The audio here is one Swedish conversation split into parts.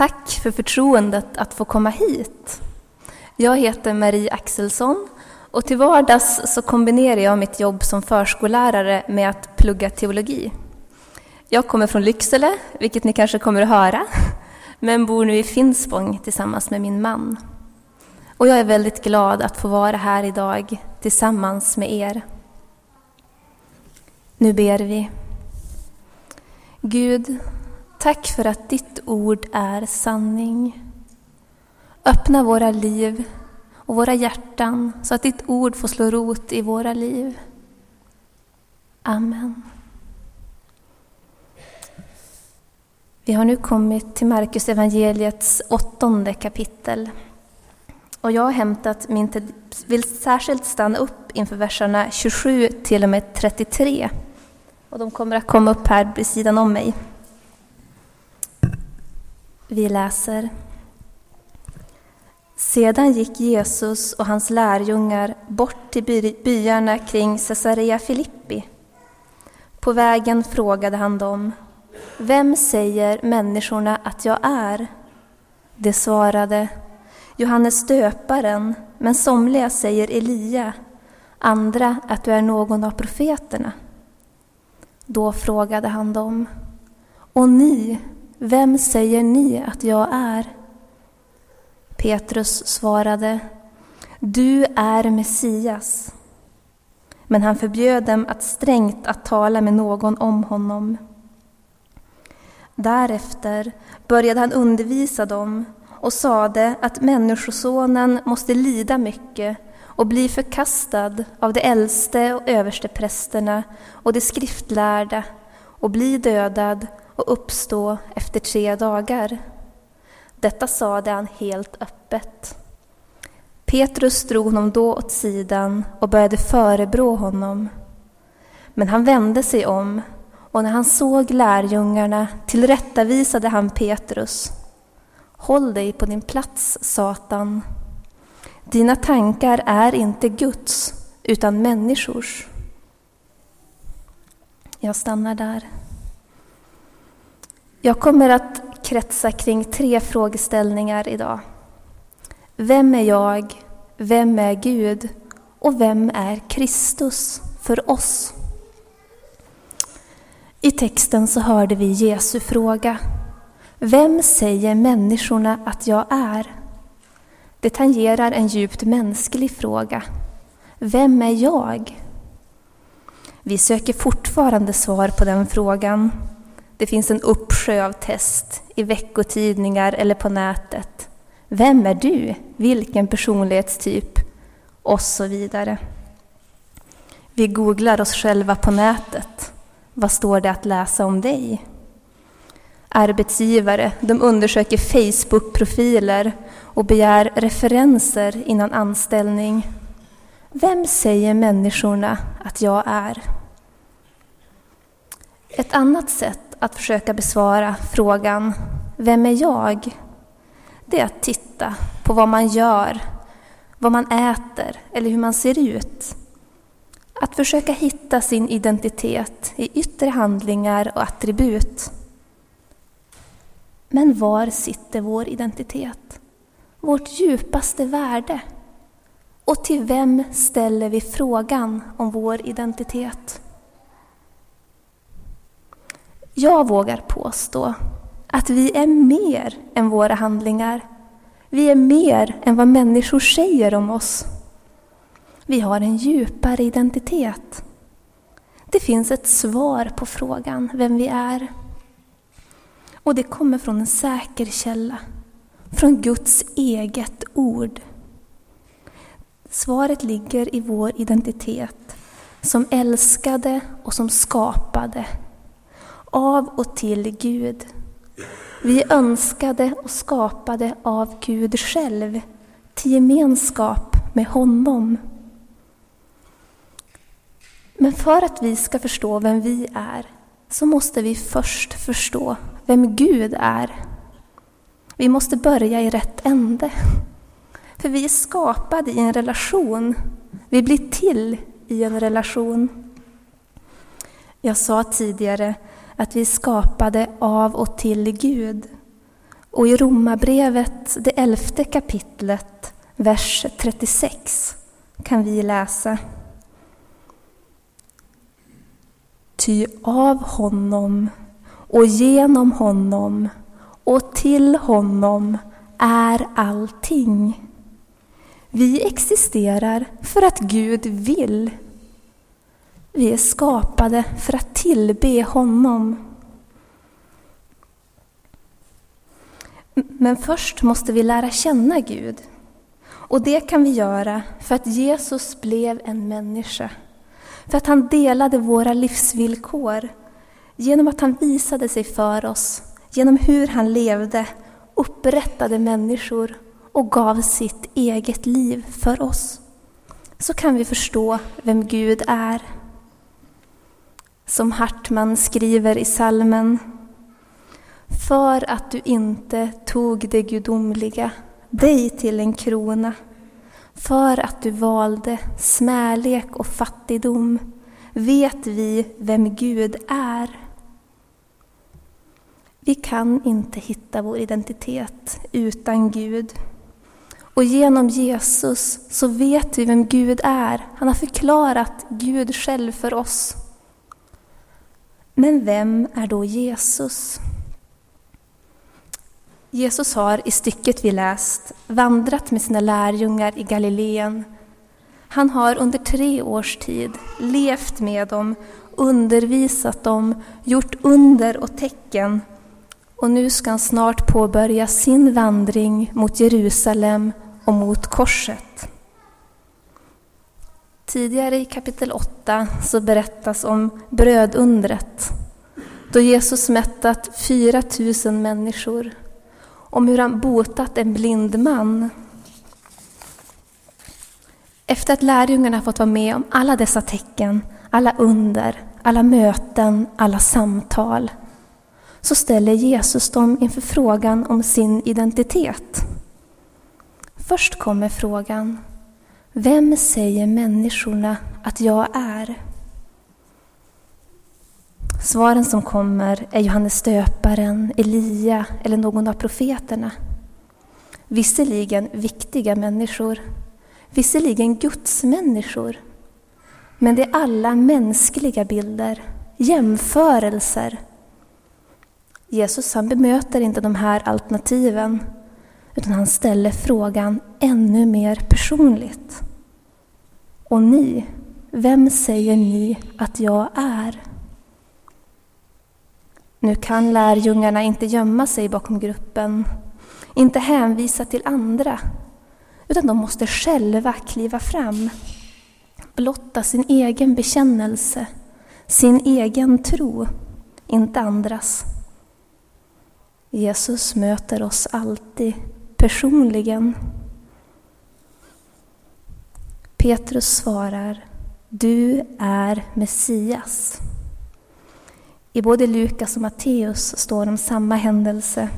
Tack för förtroendet att få komma hit. Jag heter Marie Axelsson och till vardags så kombinerar jag mitt jobb som förskollärare med att plugga teologi. Jag kommer från Lycksele, vilket ni kanske kommer att höra, men bor nu i Finspång tillsammans med min man. Och jag är väldigt glad att få vara här idag tillsammans med er. Nu ber vi. Gud, tack för att ditt ord är sanning. Öppna våra liv och våra hjärtan så att ditt ord får slå rot i våra liv. Amen. Vi har nu kommit till Markus evangeliets åttonde kapitel. Och jag har hämtat min vill särskilt stanna upp inför verserna 27 till och med 33. Och de kommer att komma upp här vid sidan om mig. Vi läser. Sedan gick Jesus och hans lärjungar bort till byarna kring Caesarea Filippi. På vägen frågade han dem, Vem säger människorna att jag är? De svarade, Johannes döparen, men somliga säger Elia, andra att du är någon av profeterna. Då frågade han dem, och ni, vem säger ni att jag är? Petrus svarade, du är Messias. Men han förbjöd dem att strängt att tala med någon om honom. Därefter började han undervisa dem och sade att Människosonen måste lida mycket och bli förkastad av de äldste och översteprästerna och de skriftlärda och bli dödad och uppstå efter tre dagar. Detta sade han helt öppet. Petrus drog honom då åt sidan och började förebrå honom. Men han vände sig om och när han såg lärjungarna tillrättavisade han Petrus. Håll dig på din plats, Satan. Dina tankar är inte Guds, utan människors. Jag stannar där. Jag kommer att kretsa kring tre frågeställningar idag. Vem är jag? Vem är Gud? Och vem är Kristus för oss? I texten så hörde vi Jesu fråga. Vem säger människorna att jag är? Det tangerar en djupt mänsklig fråga. Vem är jag? Vi söker fortfarande svar på den frågan. Det finns en uppsjö av test i veckotidningar eller på nätet. Vem är du? Vilken personlighetstyp? Och så vidare. Vi googlar oss själva på nätet. Vad står det att läsa om dig? Arbetsgivare de undersöker Facebook-profiler och begär referenser innan anställning. Vem säger människorna att jag är? Ett annat sätt att försöka besvara frågan Vem är jag? Det är att titta på vad man gör, vad man äter eller hur man ser ut. Att försöka hitta sin identitet i yttre handlingar och attribut. Men var sitter vår identitet? Vårt djupaste värde? Och till vem ställer vi frågan om vår identitet? Jag vågar påstå att vi är mer än våra handlingar. Vi är mer än vad människor säger om oss. Vi har en djupare identitet. Det finns ett svar på frågan vem vi är. Och det kommer från en säker källa, från Guds eget ord. Svaret ligger i vår identitet som älskade och som skapade av och till Gud. Vi är önskade och skapade av Gud själv till gemenskap med honom. Men för att vi ska förstå vem vi är så måste vi först förstå vem Gud är. Vi måste börja i rätt ände. För vi är skapade i en relation. Vi blir till i en relation. Jag sa tidigare att vi är skapade av och till Gud. Och i Romarbrevet, det elfte kapitlet, vers 36, kan vi läsa. Ty av honom och genom honom och till honom är allting. Vi existerar för att Gud vill. Vi är skapade för att tillbe honom. Men först måste vi lära känna Gud. Och det kan vi göra för att Jesus blev en människa. För att han delade våra livsvillkor genom att han visade sig för oss, genom hur han levde, upprättade människor och gav sitt eget liv för oss. Så kan vi förstå vem Gud är. Som Hartman skriver i salmen För att du inte tog det gudomliga, dig till en krona för att du valde smärlek och fattigdom vet vi vem Gud är. Vi kan inte hitta vår identitet utan Gud. Och genom Jesus så vet vi vem Gud är. Han har förklarat Gud själv för oss. Men vem är då Jesus? Jesus har i stycket vi läst vandrat med sina lärjungar i Galileen. Han har under tre års tid levt med dem, undervisat dem, gjort under och tecken. Och nu ska han snart påbörja sin vandring mot Jerusalem och mot korset. Tidigare i kapitel 8 så berättas om brödundret då Jesus mättat 4 000 människor om hur han botat en blind man. Efter att lärjungarna fått vara med om alla dessa tecken, alla under, alla möten, alla samtal, så ställer Jesus dem inför frågan om sin identitet. Först kommer frågan, vem säger människorna att jag är? Svaren som kommer är Johannes döparen, Elia eller någon av profeterna. Visserligen viktiga människor, visserligen gudsmänniskor. Men det är alla mänskliga bilder, jämförelser. Jesus han bemöter inte de här alternativen, utan han ställer frågan ännu mer personligt. Och ni, vem säger ni att jag är? Nu kan lärjungarna inte gömma sig bakom gruppen, inte hänvisa till andra, utan de måste själva kliva fram, blotta sin egen bekännelse, sin egen tro, inte andras. Jesus möter oss alltid personligen. Petrus svarar, du är Messias. I både Lukas och Matteus står om samma händelse.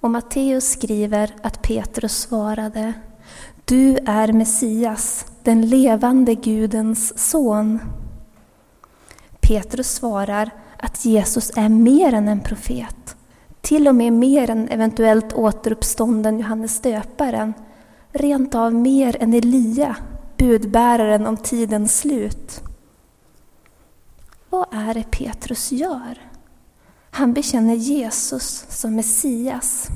Och Matteus skriver att Petrus svarade Du är Messias, den levande Gudens son. Petrus svarar att Jesus är mer än en profet, till och med mer än eventuellt återuppstånden Johannes döparen, rent av mer än Elia, budbäraren om tidens slut. Vad är det Petrus gör? Han bekänner Jesus som Messias.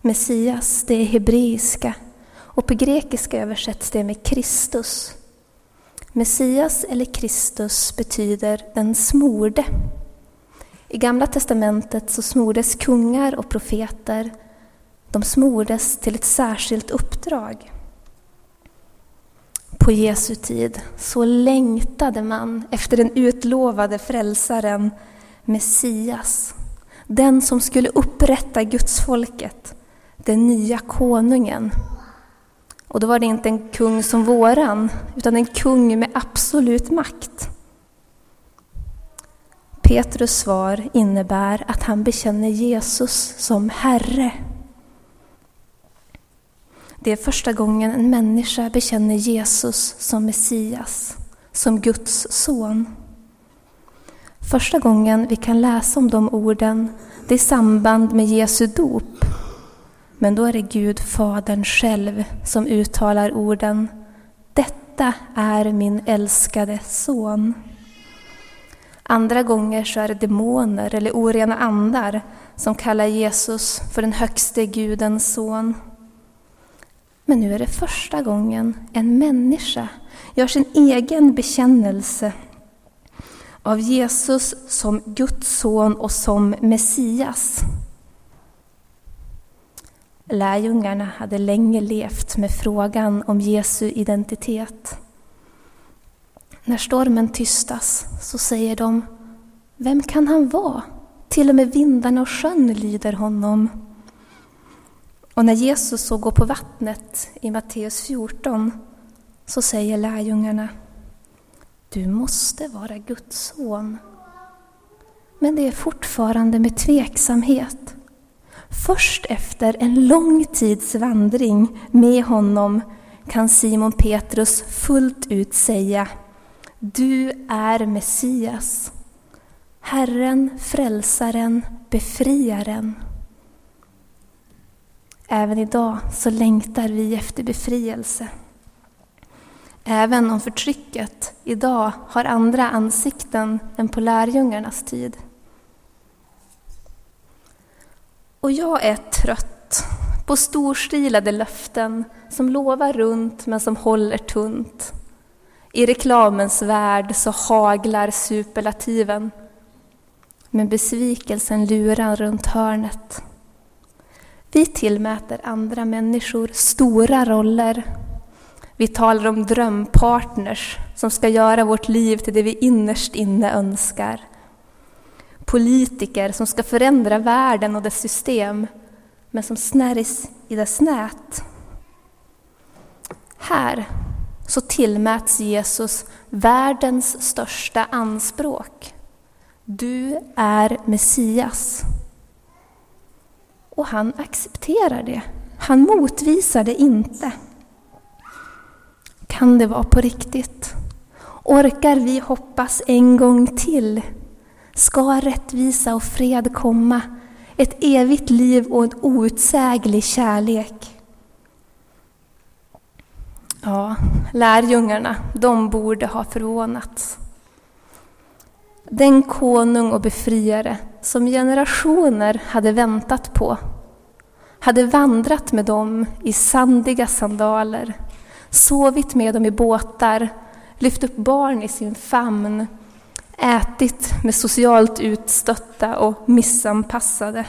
Messias, det är hebreiska och på grekiska översätts det med Kristus. Messias eller Kristus betyder den smorde. I Gamla testamentet så smordes kungar och profeter. De smordes till ett särskilt uppdrag på Jesu tid så längtade man efter den utlovade frälsaren Messias. Den som skulle upprätta gudsfolket, den nya konungen. Och då var det inte en kung som våran, utan en kung med absolut makt. Petrus svar innebär att han bekänner Jesus som Herre det är första gången en människa bekänner Jesus som Messias, som Guds son. Första gången vi kan läsa om de orden det är i samband med Jesu dop. Men då är det Gud, Fadern själv, som uttalar orden Detta är min älskade son. Andra gånger så är det demoner eller orena andar som kallar Jesus för den högste Gudens son. Men nu är det första gången en människa gör sin egen bekännelse av Jesus som Guds son och som Messias. Lärjungarna hade länge levt med frågan om Jesu identitet. När stormen tystas så säger de, vem kan han vara? Till och med vindarna och sjön lyder honom. Och när Jesus så går på vattnet i Matteus 14 så säger lärjungarna, du måste vara Guds son. Men det är fortfarande med tveksamhet. Först efter en lång tids vandring med honom kan Simon Petrus fullt ut säga du är Messias, Herren, Frälsaren, Befriaren. Även idag så längtar vi efter befrielse. Även om förtrycket idag har andra ansikten än på lärjungarnas tid. Och jag är trött på storstilade löften som lovar runt men som håller tunt. I reklamens värld så haglar superlativen. Men besvikelsen lurar runt hörnet. Vi tillmäter andra människor stora roller. Vi talar om drömpartners som ska göra vårt liv till det vi innerst inne önskar politiker som ska förändra världen och dess system, men som snärjs i dess nät. Här så tillmäts Jesus världens största anspråk. Du är Messias. Och han accepterar det. Han motvisar det inte. Kan det vara på riktigt? Orkar vi hoppas en gång till ska rättvisa och fred komma, ett evigt liv och en outsäglig kärlek. Ja, lärjungarna, de borde ha förvånats. Den konung och befriare som generationer hade väntat på hade vandrat med dem i sandiga sandaler, sovit med dem i båtar, lyft upp barn i sin famn ätit med socialt utstötta och missanpassade.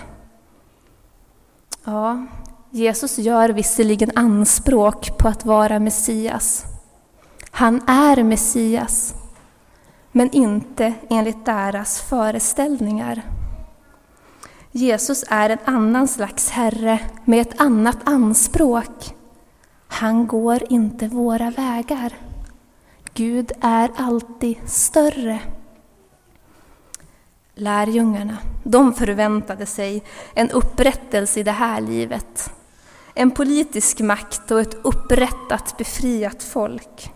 Ja, Jesus gör visserligen anspråk på att vara Messias. Han är Messias, men inte enligt deras föreställningar. Jesus är en annan slags Herre med ett annat anspråk. Han går inte våra vägar. Gud är alltid större. Lärjungarna, de förväntade sig en upprättelse i det här livet. En politisk makt och ett upprättat, befriat folk.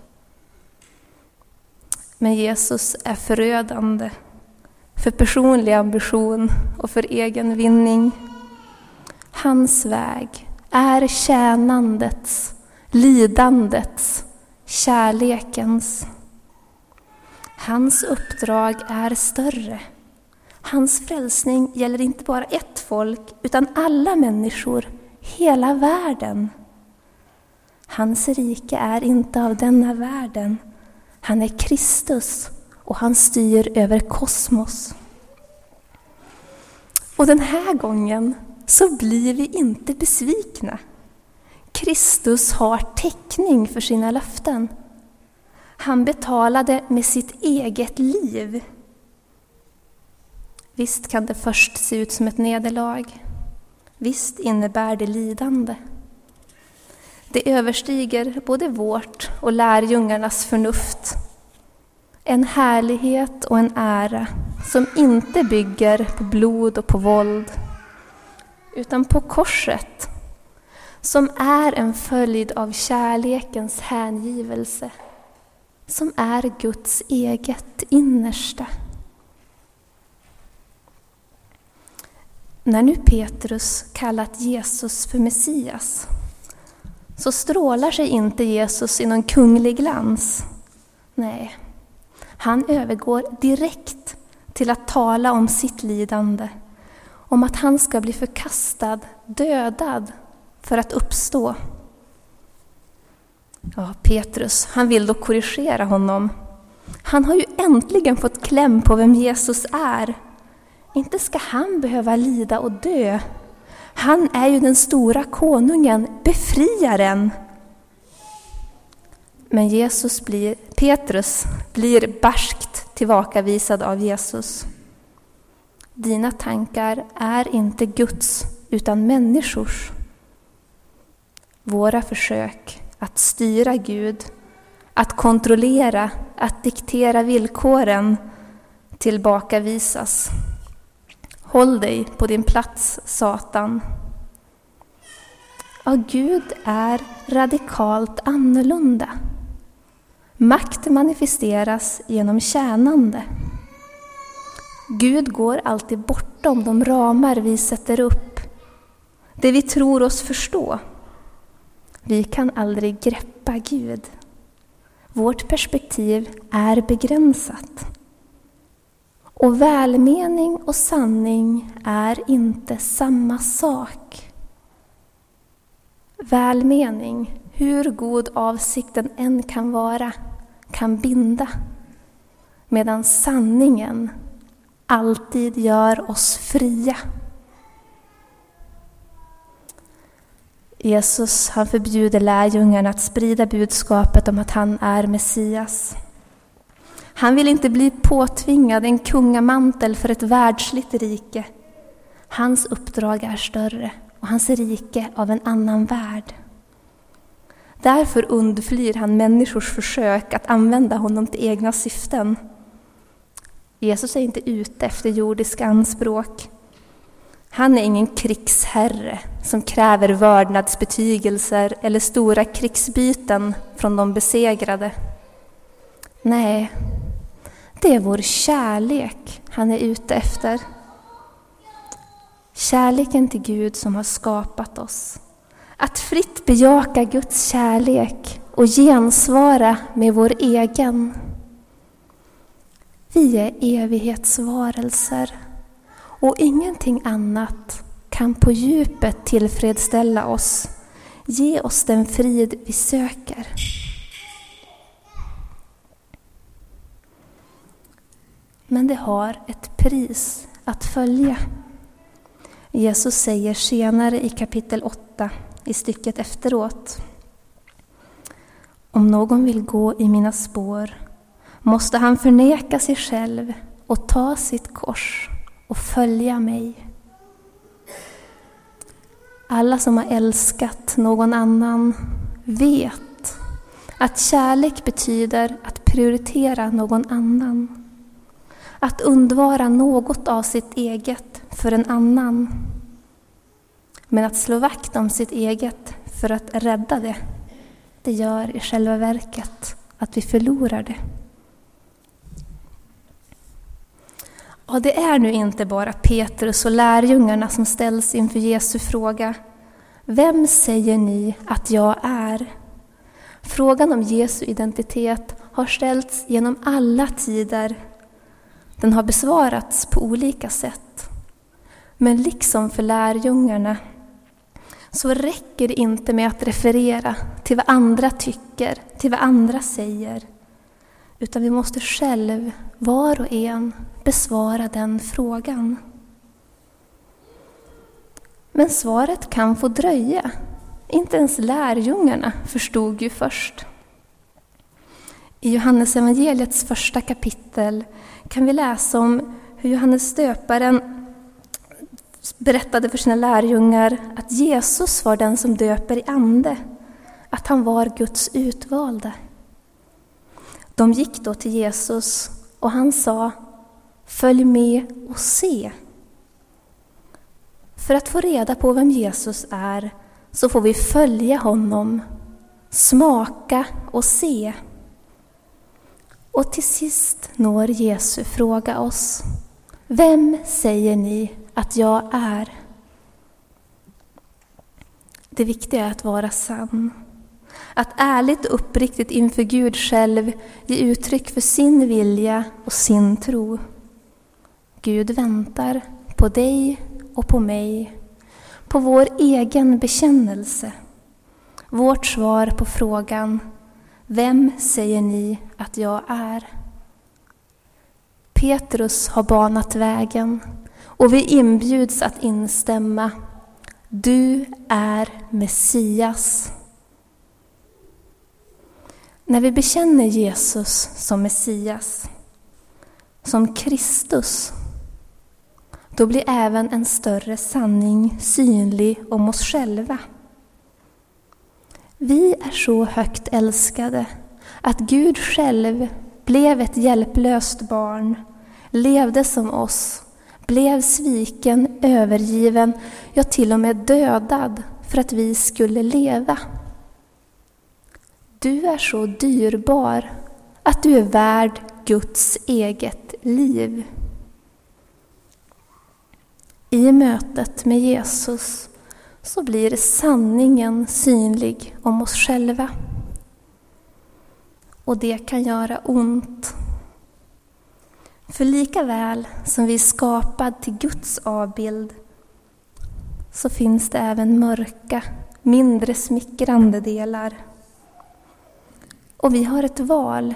Men Jesus är förödande för personlig ambition och för egen vinning. Hans väg är tjänandets, lidandets, kärlekens. Hans uppdrag är större. Hans frälsning gäller inte bara ett folk, utan alla människor, hela världen. Hans rike är inte av denna världen. Han är Kristus och han styr över kosmos. Och den här gången så blir vi inte besvikna. Kristus har täckning för sina löften. Han betalade med sitt eget liv Visst kan det först se ut som ett nederlag. Visst innebär det lidande. Det överstiger både vårt och lärjungarnas förnuft. En härlighet och en ära som inte bygger på blod och på våld, utan på korset, som är en följd av kärlekens hängivelse, som är Guds eget innersta. När nu Petrus kallat Jesus för Messias så strålar sig inte Jesus i någon kunglig glans. Nej, han övergår direkt till att tala om sitt lidande, om att han ska bli förkastad, dödad, för att uppstå. Ja, Petrus, han vill då korrigera honom. Han har ju äntligen fått kläm på vem Jesus är. Inte ska han behöva lida och dö. Han är ju den stora konungen, befriaren. Men Jesus blir, Petrus blir barskt tillbakavisad av Jesus. Dina tankar är inte Guds, utan människors. Våra försök att styra Gud, att kontrollera, att diktera villkoren tillbakavisas. Håll dig på din plats, Satan. Ja, Gud är radikalt annorlunda. Makt manifesteras genom tjänande. Gud går alltid bortom de ramar vi sätter upp, det vi tror oss förstå. Vi kan aldrig greppa Gud. Vårt perspektiv är begränsat. Och välmening och sanning är inte samma sak. Välmening, hur god avsikten än kan vara, kan binda. Medan sanningen alltid gör oss fria. Jesus han förbjuder lärjungarna att sprida budskapet om att han är Messias. Han vill inte bli påtvingad en kungamantel för ett världsligt rike. Hans uppdrag är större och hans rike av en annan värld. Därför undflyr han människors försök att använda honom till egna syften. Jesus är inte ute efter jordiska anspråk. Han är ingen krigsherre som kräver vördnadsbetygelser eller stora krigsbyten från de besegrade. Nej, det är vår kärlek han är ute efter. Kärleken till Gud som har skapat oss. Att fritt bejaka Guds kärlek och gensvara med vår egen. Vi är evighetsvarelser och ingenting annat kan på djupet tillfredsställa oss, ge oss den frid vi söker. Men det har ett pris att följa. Jesus säger senare i kapitel 8, i stycket efteråt. Om någon vill gå i mina spår måste han förneka sig själv och ta sitt kors och följa mig. Alla som har älskat någon annan vet att kärlek betyder att prioritera någon annan. Att undvara något av sitt eget för en annan. Men att slå vakt om sitt eget för att rädda det, det gör i själva verket att vi förlorar det. Och det är nu inte bara Petrus och lärjungarna som ställs inför Jesu fråga. Vem säger ni att jag är? Frågan om Jesu identitet har ställts genom alla tider. Den har besvarats på olika sätt. Men liksom för lärjungarna så räcker det inte med att referera till vad andra tycker, till vad andra säger. Utan vi måste själv, var och en, besvara den frågan. Men svaret kan få dröja. Inte ens lärjungarna förstod ju först. I Johannes evangeliets första kapitel kan vi läsa om hur Johannes döparen berättade för sina lärjungar att Jesus var den som döper i ande, att han var Guds utvalde. De gick då till Jesus och han sa Följ med och se. För att få reda på vem Jesus är så får vi följa honom, smaka och se. Och till sist når Jesu fråga oss. Vem säger ni att jag är. Det viktiga är att vara sann. Att ärligt och uppriktigt inför Gud själv ge uttryck för sin vilja och sin tro. Gud väntar på dig och på mig, på vår egen bekännelse. Vårt svar på frågan vem säger ni att jag är? Petrus har banat vägen och vi inbjuds att instämma. Du är Messias. När vi bekänner Jesus som Messias, som Kristus, då blir även en större sanning synlig om oss själva. Vi är så högt älskade att Gud själv blev ett hjälplöst barn, levde som oss, blev sviken, övergiven, ja till och med dödad för att vi skulle leva. Du är så dyrbar att du är värd Guds eget liv. I mötet med Jesus så blir sanningen synlig om oss själva. Och det kan göra ont. För lika väl som vi är skapad till Guds avbild så finns det även mörka, mindre smickrande delar. Och vi har ett val,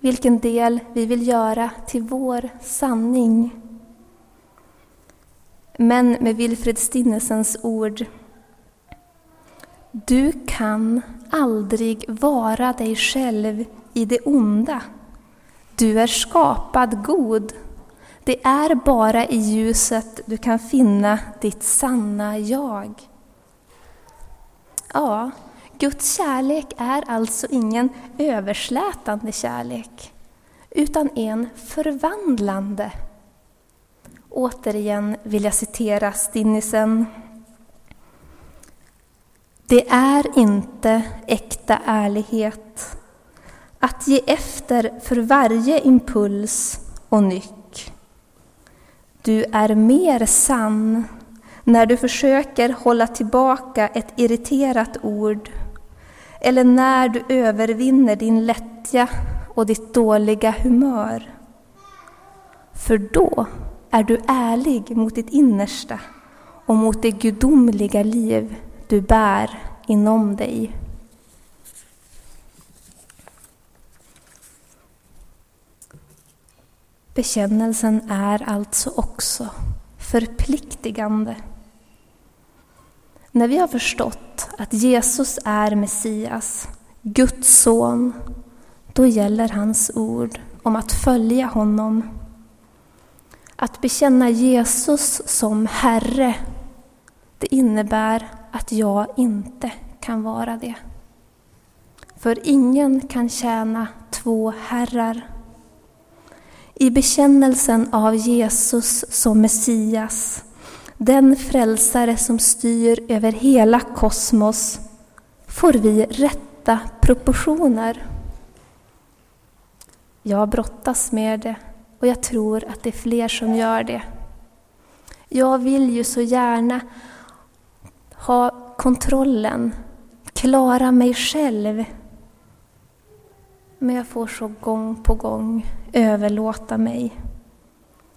vilken del vi vill göra till vår sanning. Men med Wilfred Stinnesens ord Du kan aldrig vara dig själv i det onda. Du är skapad god. Det är bara i ljuset du kan finna ditt sanna jag. Ja, Guds kärlek är alltså ingen överslätande kärlek, utan en förvandlande. Återigen vill jag citera Stinnisen. Det är inte äkta ärlighet att ge efter för varje impuls och nyck. Du är mer sann när du försöker hålla tillbaka ett irriterat ord eller när du övervinner din lättja och ditt dåliga humör. För då är du ärlig mot ditt innersta och mot det gudomliga liv du bär inom dig. Bekännelsen är alltså också förpliktigande. När vi har förstått att Jesus är Messias, Guds son, då gäller hans ord om att följa honom. Att bekänna Jesus som Herre, det innebär att jag inte kan vara det. För ingen kan tjäna två herrar. I bekännelsen av Jesus som Messias, den frälsare som styr över hela kosmos, får vi rätta proportioner. Jag brottas med det och jag tror att det är fler som gör det. Jag vill ju så gärna ha kontrollen, klara mig själv. Men jag får så gång på gång överlåta mig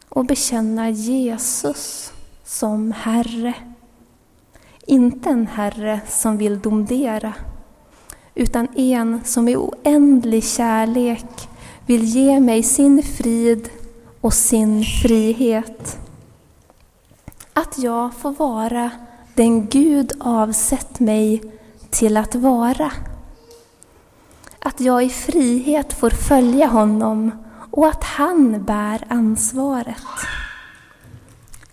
och bekänna Jesus som Herre. Inte en Herre som vill domdera, utan en som i oändlig kärlek vill ge mig sin frid och sin frihet. Att jag får vara den Gud avsett mig till att vara. Att jag i frihet får följa honom och att han bär ansvaret.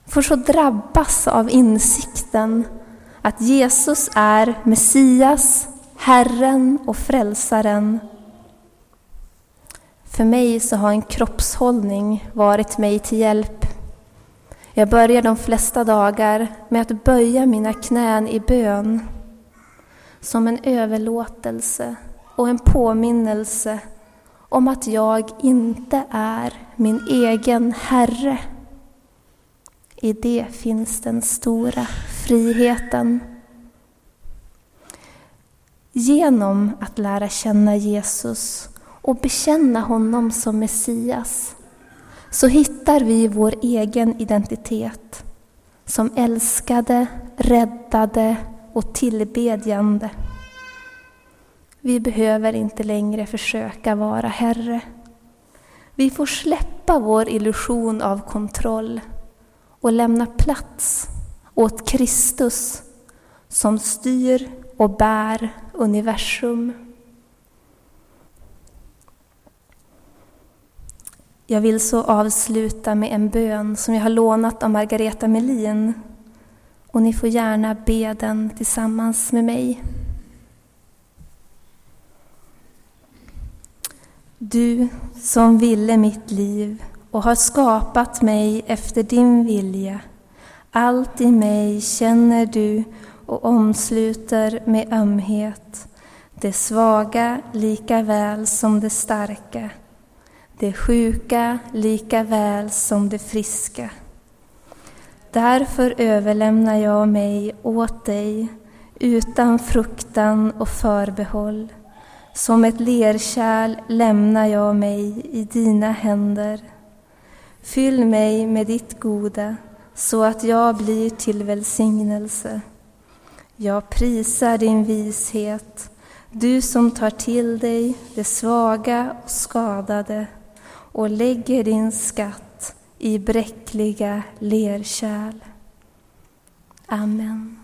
Får så drabbas av insikten att Jesus är Messias, Herren och Frälsaren. För mig så har en kroppshållning varit mig till hjälp. Jag börjar de flesta dagar med att böja mina knän i bön som en överlåtelse och en påminnelse om att jag inte är min egen Herre. I det finns den stora friheten. Genom att lära känna Jesus och bekänna honom som Messias så hittar vi vår egen identitet som älskade, räddade och tillbedjande. Vi behöver inte längre försöka vara Herre. Vi får släppa vår illusion av kontroll och lämna plats åt Kristus som styr och bär universum. Jag vill så avsluta med en bön som jag har lånat av Margareta Melin och ni får gärna be den tillsammans med mig. Du som ville mitt liv och har skapat mig efter din vilja. Allt i mig känner du och omsluter med ömhet. Det svaga lika väl som det starka. Det sjuka lika väl som det friska. Därför överlämnar jag mig åt dig utan fruktan och förbehåll. Som ett lerkärl lämnar jag mig i dina händer. Fyll mig med ditt goda så att jag blir till välsignelse. Jag prisar din vishet, du som tar till dig det svaga och skadade och lägger din skatt i bräckliga lerkärl. Amen.